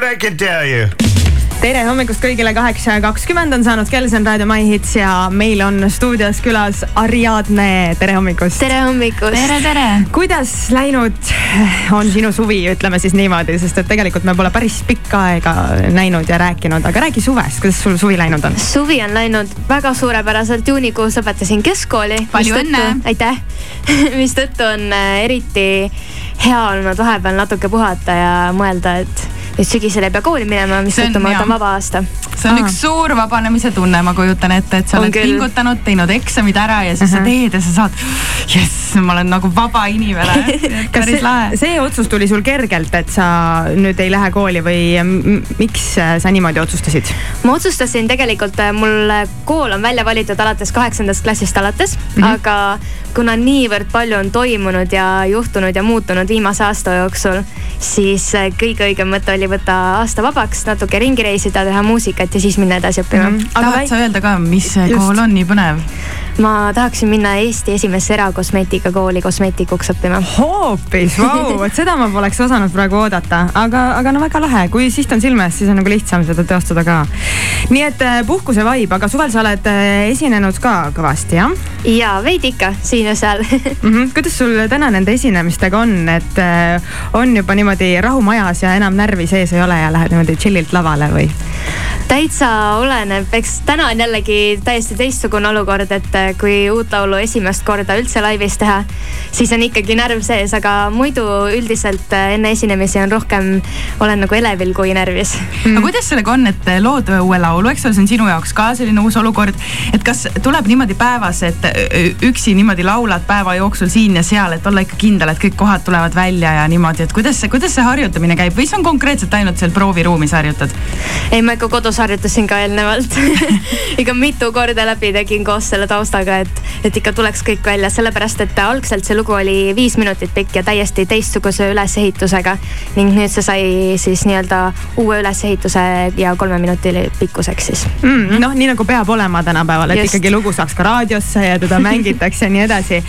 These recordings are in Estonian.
that I can tell you tere hommikust kõigile, kaheksa ja kakskümmend on saanud kell, see on Raadio My Hits ja meil on stuudios külas Ariadne, tere hommikust. tere hommikust. tere, tere. kuidas läinud on sinu suvi, ütleme siis niimoodi, sest et tegelikult me pole päris pikka aega näinud ja rääkinud, aga räägi suvest, kuidas sul suvi läinud on? suvi on läinud väga suurepäraselt, juunikuus lõpetasin keskkooli. palju õnne. aitäh mistõttu on äh, eriti hea olnud vahepeal natuke puhata ja mõelda, et et sügisel ei pea kooli minema, mistõttu ma võtan vaba aasta. See on Aa. üks suur vabanemise tunne, ma kujutan ette, et sa on oled küll. pingutanud, teinud eksamid ära ja siis uh -huh. sa teed ja sa saad, jess, ma olen nagu vaba inimene. kas see, see otsus tuli sul kergelt, et sa nüüd ei lähe kooli või miks sa niimoodi otsustasid? ma otsustasin tegelikult, äh, mul kool on välja valitud alates kaheksandast klassist alates mm, -hmm. aga kuna niivõrd palju on toimunud ja juhtunud ja muutunud viimase aasta jooksul, siis äh, kõige õigem mõte oli võtta aasta vabaks, natuke ringi reisida, teha muusikat ja siis minna edasi õppima mm. tahad sa öelda ka, mis kool on nii põnev? Ma tahaksin minna Eesti esimesse erakosmeetikakooli kosmeetikuks õppima. hoopis, vau, vot seda ma poleks osanud praegu oodata, aga, aga no väga lahe, kui siht on silme ees, siis on nagu lihtsam seda teostada ka. nii et äh, puhkuse vibe, aga suvel sa oled äh, esinenud ka kõvasti, jah? ja veidi ikka siin ja seal mm. -hmm. kuidas sul täna nende esinemistega on, et äh, on juba niimoodi rahu majas ja enam närvi sees ei ole ja lähed niimoodi chill'ilt lavale või? täitsa oleneb, eks täna on jällegi täiesti teistsugune olukord, et kui uut laulu esimest korda üldse laivis teha, siis on ikkagi närv sees, aga muidu üldiselt äh, enne esinemisi on rohkem, olen nagu elevil kui närvis. Mm.. aga kuidas sellega on, et lood uue laulu, eks ole, see on sinu jaoks ka selline uus olukord, et kas tuleb niimoodi päevas, et äh, üksi niimoodi laulad päeva jooksul siin ja seal, et olla ikka kindel, et kõik kohad tulevad välja ja niimoodi, et kuidas see, kuidas see harjutamine käib? Või see on konkreetselt ainult seal prooviruumis harjutad? ei, ma ikka kodus harjutasin ka eelnevalt. Ikka mitu korda läbi tegin koos selle taustaga aega, et, et ikka tuleks kõik välja, sellepärast et algselt see lugu oli viis minutit pikk ja täiesti teistsuguse ülesehitusega. ning nüüd see sai siis nii-öelda uue ülesehituse ja kolme minuti pikkuseks siis mm,. noh, nii nagu peab olema tänapäeval, et Just. ikkagi lugu saaks ka raadiosse ja teda mängitakse ja nii edasi.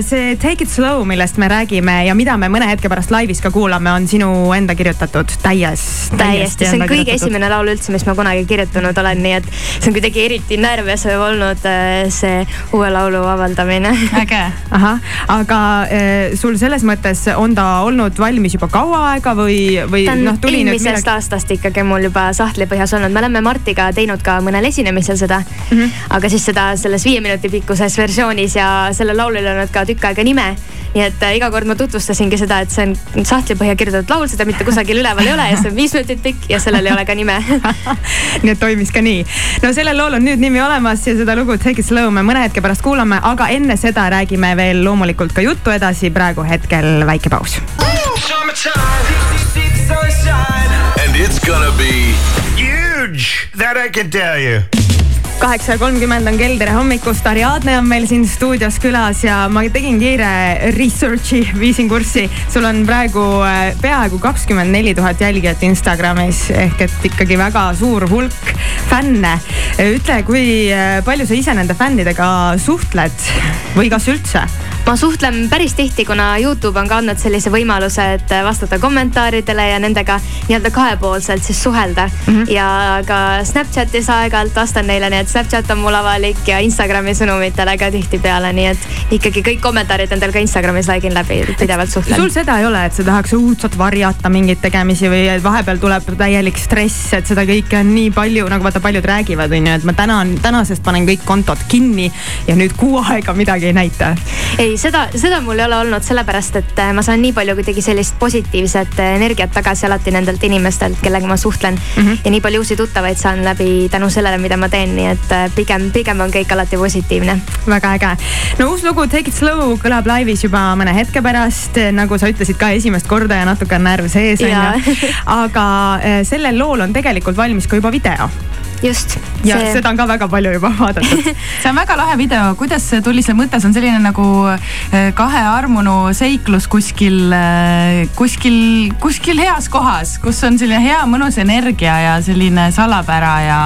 see Take it slow, millest me räägime ja mida me mõne hetke pärast laivis ka kuulame, on sinu enda kirjutatud täies. täiesti, see on kõige kirjutatud. esimene laul üldse, mis ma kunagi kirjutanud olen, nii et see on kuidagi eriti närvesev olnud äh, see uue laulu avaldamine. äge. ahah, aga äh, sul selles mõttes on ta olnud valmis juba kaua aega või, või noh, tuli nüüd eelmisest millegi... aastast ikkagi mul juba sahtlipõhjas olnud, me oleme Martiga teinud ka mõnel esinemisel seda mm. -hmm. aga siis seda selles viie minuti pikkuses versioonis ja sellel laulul ei olnud ka tükk aega nime nii et äh, iga kord ma tutvustasingi seda, et see on sahtlipõhja kirjutatud laul, seda mitte kusagil üleval ei ole ja see on viis minutit pikk ja sellel ei ole ka nime nii et toimis ka nii. no sellel lool on nüüd nimi olemas ja seda lugu Take it slow me mõne hetke pärast kuulame, aga enne seda räägime veel loomulikult ka juttu edasi, praegu hetkel väike paus. And it's gonna be huge, that I can tell you kaheksa kolmkümmend on kell, tere hommikust, Ariadne on meil siin stuudios külas ja ma tegin kiire research'i, viisin kurssi. sul on praegu äh, peaaegu kakskümmend neli tuhat jälgijat Instagramis ehk et ikkagi väga suur hulk fänne. ütle, kui äh, palju sa ise nende fännidega suhtled või kas üldse? Ma suhtlen päris tihti, kuna Youtube on ka andnud sellise võimaluse, et vastata kommentaaridele ja nendega nii-öelda kahepoolselt siis suhelda mm. -hmm. ja ka Snapchatis aeg-ajalt vastan neile, nii et Snapchat on mul avalik ja Instagrami sõnumitele ka tihtipeale, nii et ikkagi kõik kommentaarid endal ka Instagramis like in läbi, pidevalt suhtlen. sul seda ei ole, et sa tahaks õudselt varjata mingeid tegemisi või vahepeal tuleb täielik stress, et seda kõike on nii palju, nagu vaata paljud räägivad, on ju, et ma täna, tänasest panen kõik kontod kinni ja nüüd kuu aega midagi ei näita. ei, seda, seda mul ei ole olnud, sellepärast et äh, ma saan nii palju kuidagi sellist positiivset äh, energiat tagasi alati nendelt inimestelt, kellega ma suhtlen mm. -hmm. ja nii palju uusi tuttavaid saan läbi tänu sellele, mida ma teen, nii et äh, pigem, pigem on kõik alati positiivne. väga äge. no uus lugu Take it slow kõlab laivis juba mõne hetke pärast, nagu sa ütlesid ka esimest korda ja natuke on närv sees on ju. aga sellel lool on tegelikult valmis ka juba video just. ja see... seda on ka väga palju juba vaadatud see on väga lahe video, kuidas tuli see mõte, see on selline nagu äh, kahe armunu seiklus kuskil, äh, kuskil, kuskil heas kohas, kus on selline hea mõnus energia ja selline salapära ja,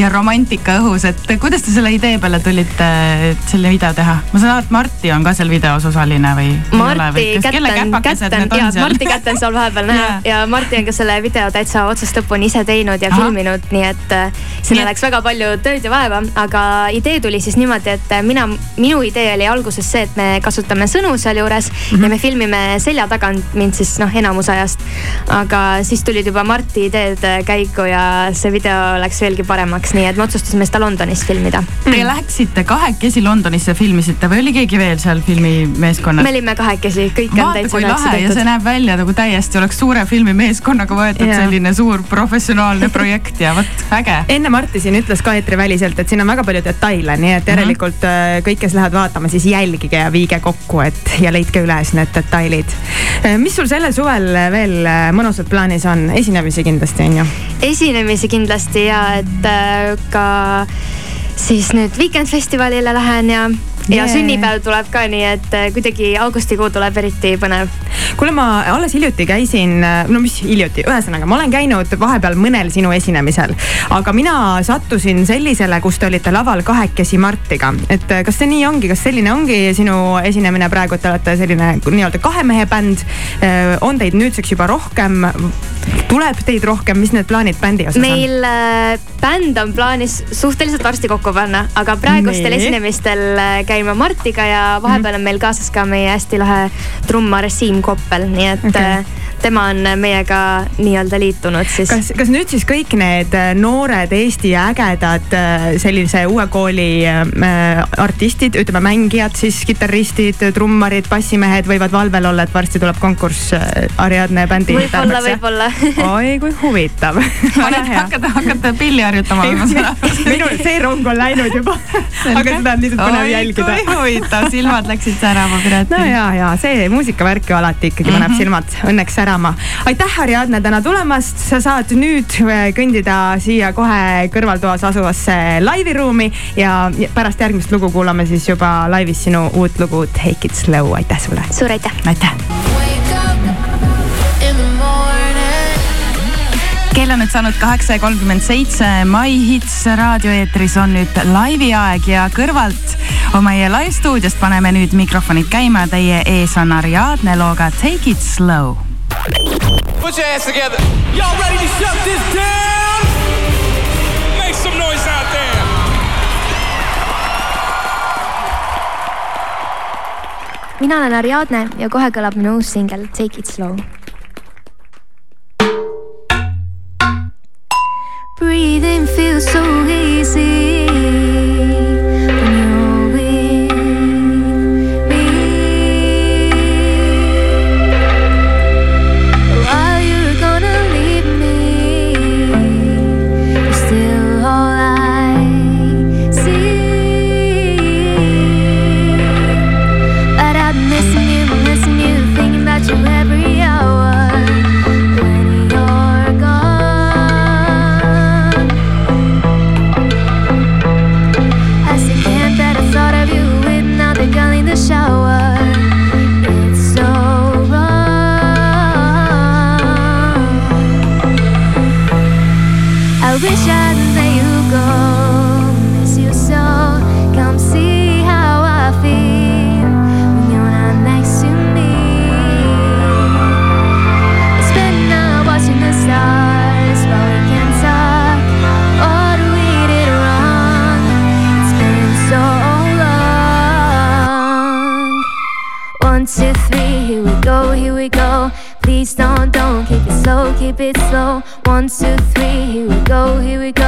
ja romantika õhus, et kuidas te selle idee peale tulite, et selle video teha? ma saan aru, et Marti on ka seal videos osaline või? Marti kätten, kätten, jaa, Marti kätten seal vahepeal näha ja Marti on ka selle video täitsa otsast lõpuni ise teinud ja Aha. filminud, nii et äh, sinna läks väga palju tööd ja vaeva, aga idee tuli siis niimoodi, et mina, minu idee oli alguses see, et me kasutame sõnu sealjuures mm -hmm. ja me filmime selja tagant mind siis noh, enamus ajast. aga siis tulid juba Marti ideed käiku ja see video läks veelgi paremaks, nii et me otsustasime seda Londonis filmida. Te läksite kahekesi Londonisse, filmisite või oli keegi veel seal filmimeeskonnas? me olime kahekesi, kõik on Vaata, täitsa lahe tehtud. ja see näeb välja nagu täiesti oleks suure filmimeeskonnaga võetud yeah. selline suur professionaalne projekt ja vot äge. Enne Marti siin ütles ka eetriväliselt, et siin on väga palju detaile, nii et mhm. järelikult mm -hmm. kõik, kes lähevad vaatama, siis jälgige ja viige kokku, et ja leidke üles need detailid. Äh, mis sul sellel suvel veel äh, mõnusat plaanis on, esinemisi kindlasti on ju? esinemisi kindlasti ja et ka siis nüüd Weekend festivalile lähen ja yeah. ja sünnipäev tuleb ka, nii et äh, kuidagi augustikuu tuleb eriti põnev. kuule, ma alles hiljuti käisin, äh, no mis hiljuti, ühesõnaga ma olen käinud vahepeal mõnel sinu esinemisel, aga mina sattusin sellisele, kus te olite laval kahekesi Martiga, et äh, kas see nii ongi, kas selline ongi sinu esinemine praegu, et te olete selline nii-öelda kahe mehe bänd? on teid nüüdseks juba rohkem? tuleb teid rohkem, mis need plaanid bändi osas on? meil bänd on plaanis suhteliselt varsti kokku panna, aga praegustel nee. esinemistel käib käima Martiga ja vahepeal on meil kaasas ka meie hästi lahe trummar Siim Koppel, nii et okay. Äh, tema on meiega nii-öelda liitunud siis. kas, kas nüüd siis kõik need äh, noored Eesti ägedad äh, sellise uue kooli äh, artistid, ütleme mängijad siis, kitarristid, trummarid, bassimehed võivad valvel olla, et varsti tuleb konkurss Ariadne bändi võib-olla, võib-olla. oi kui huvitav hakkate, hakkate pilli harjutama või ma saan aru? minul see rong on läinud juba aga seda on lihtsalt põnev jälgida kui huvitav, silmad läksid särama, Piret. no ja, ja see muusikavärk ju alati ikkagi paneb mm -hmm. silmad õnneks särama. Aitäh, Ariadne, täna tulemast. sa saad nüüd äh, kõndida siia kohe kõrvaltoas asuvasse laiviruumi ja pärast järgmist lugu kuulame siis juba laivis sinu uut lugu Take it slow. aitäh sulle. suur aitäh. aitäh. kell on nüüd saanud kaheksa ja kolmkümmend seitse, My Hits raadioeetris on nüüd laivi aeg ja kõrvalt meie live stuudiost paneme nüüd mikrofonid käima, teie ees on Ariadne looga Take it slow. Put your hands together. Y'all ready to shut this down? Make some noise out there. mina olen Ariadne ja kohe kõlab minu uus singel Take it slow Breathing feels so easy. Keep it slow. One, two, three, here we go, here we go.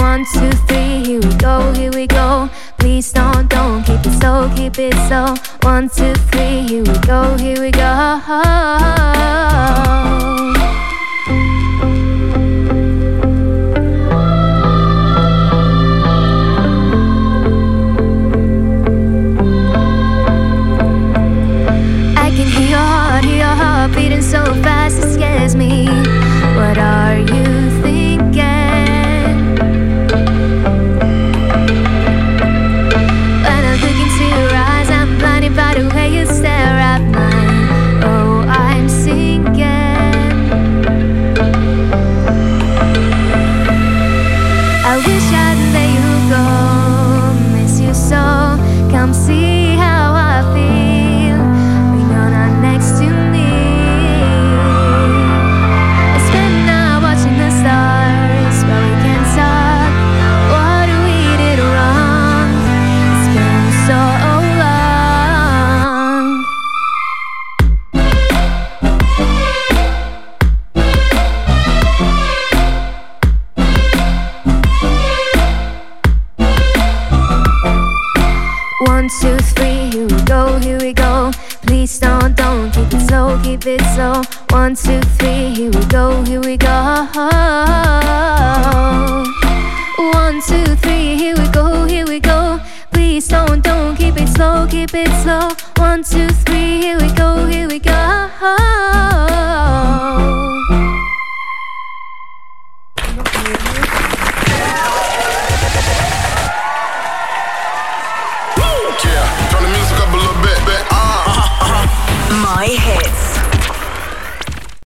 One, two, three, here we go, here we go. Please don't, don't keep it slow, keep it slow. One, two, three, here we go, here we go. Please don't, don't keep it slow, keep it slow. One, two, three, here we go, here we go. One, two, three, here we go, here we go. Please don't, don't keep it slow, keep it slow. One, two, three, here we go, here we go.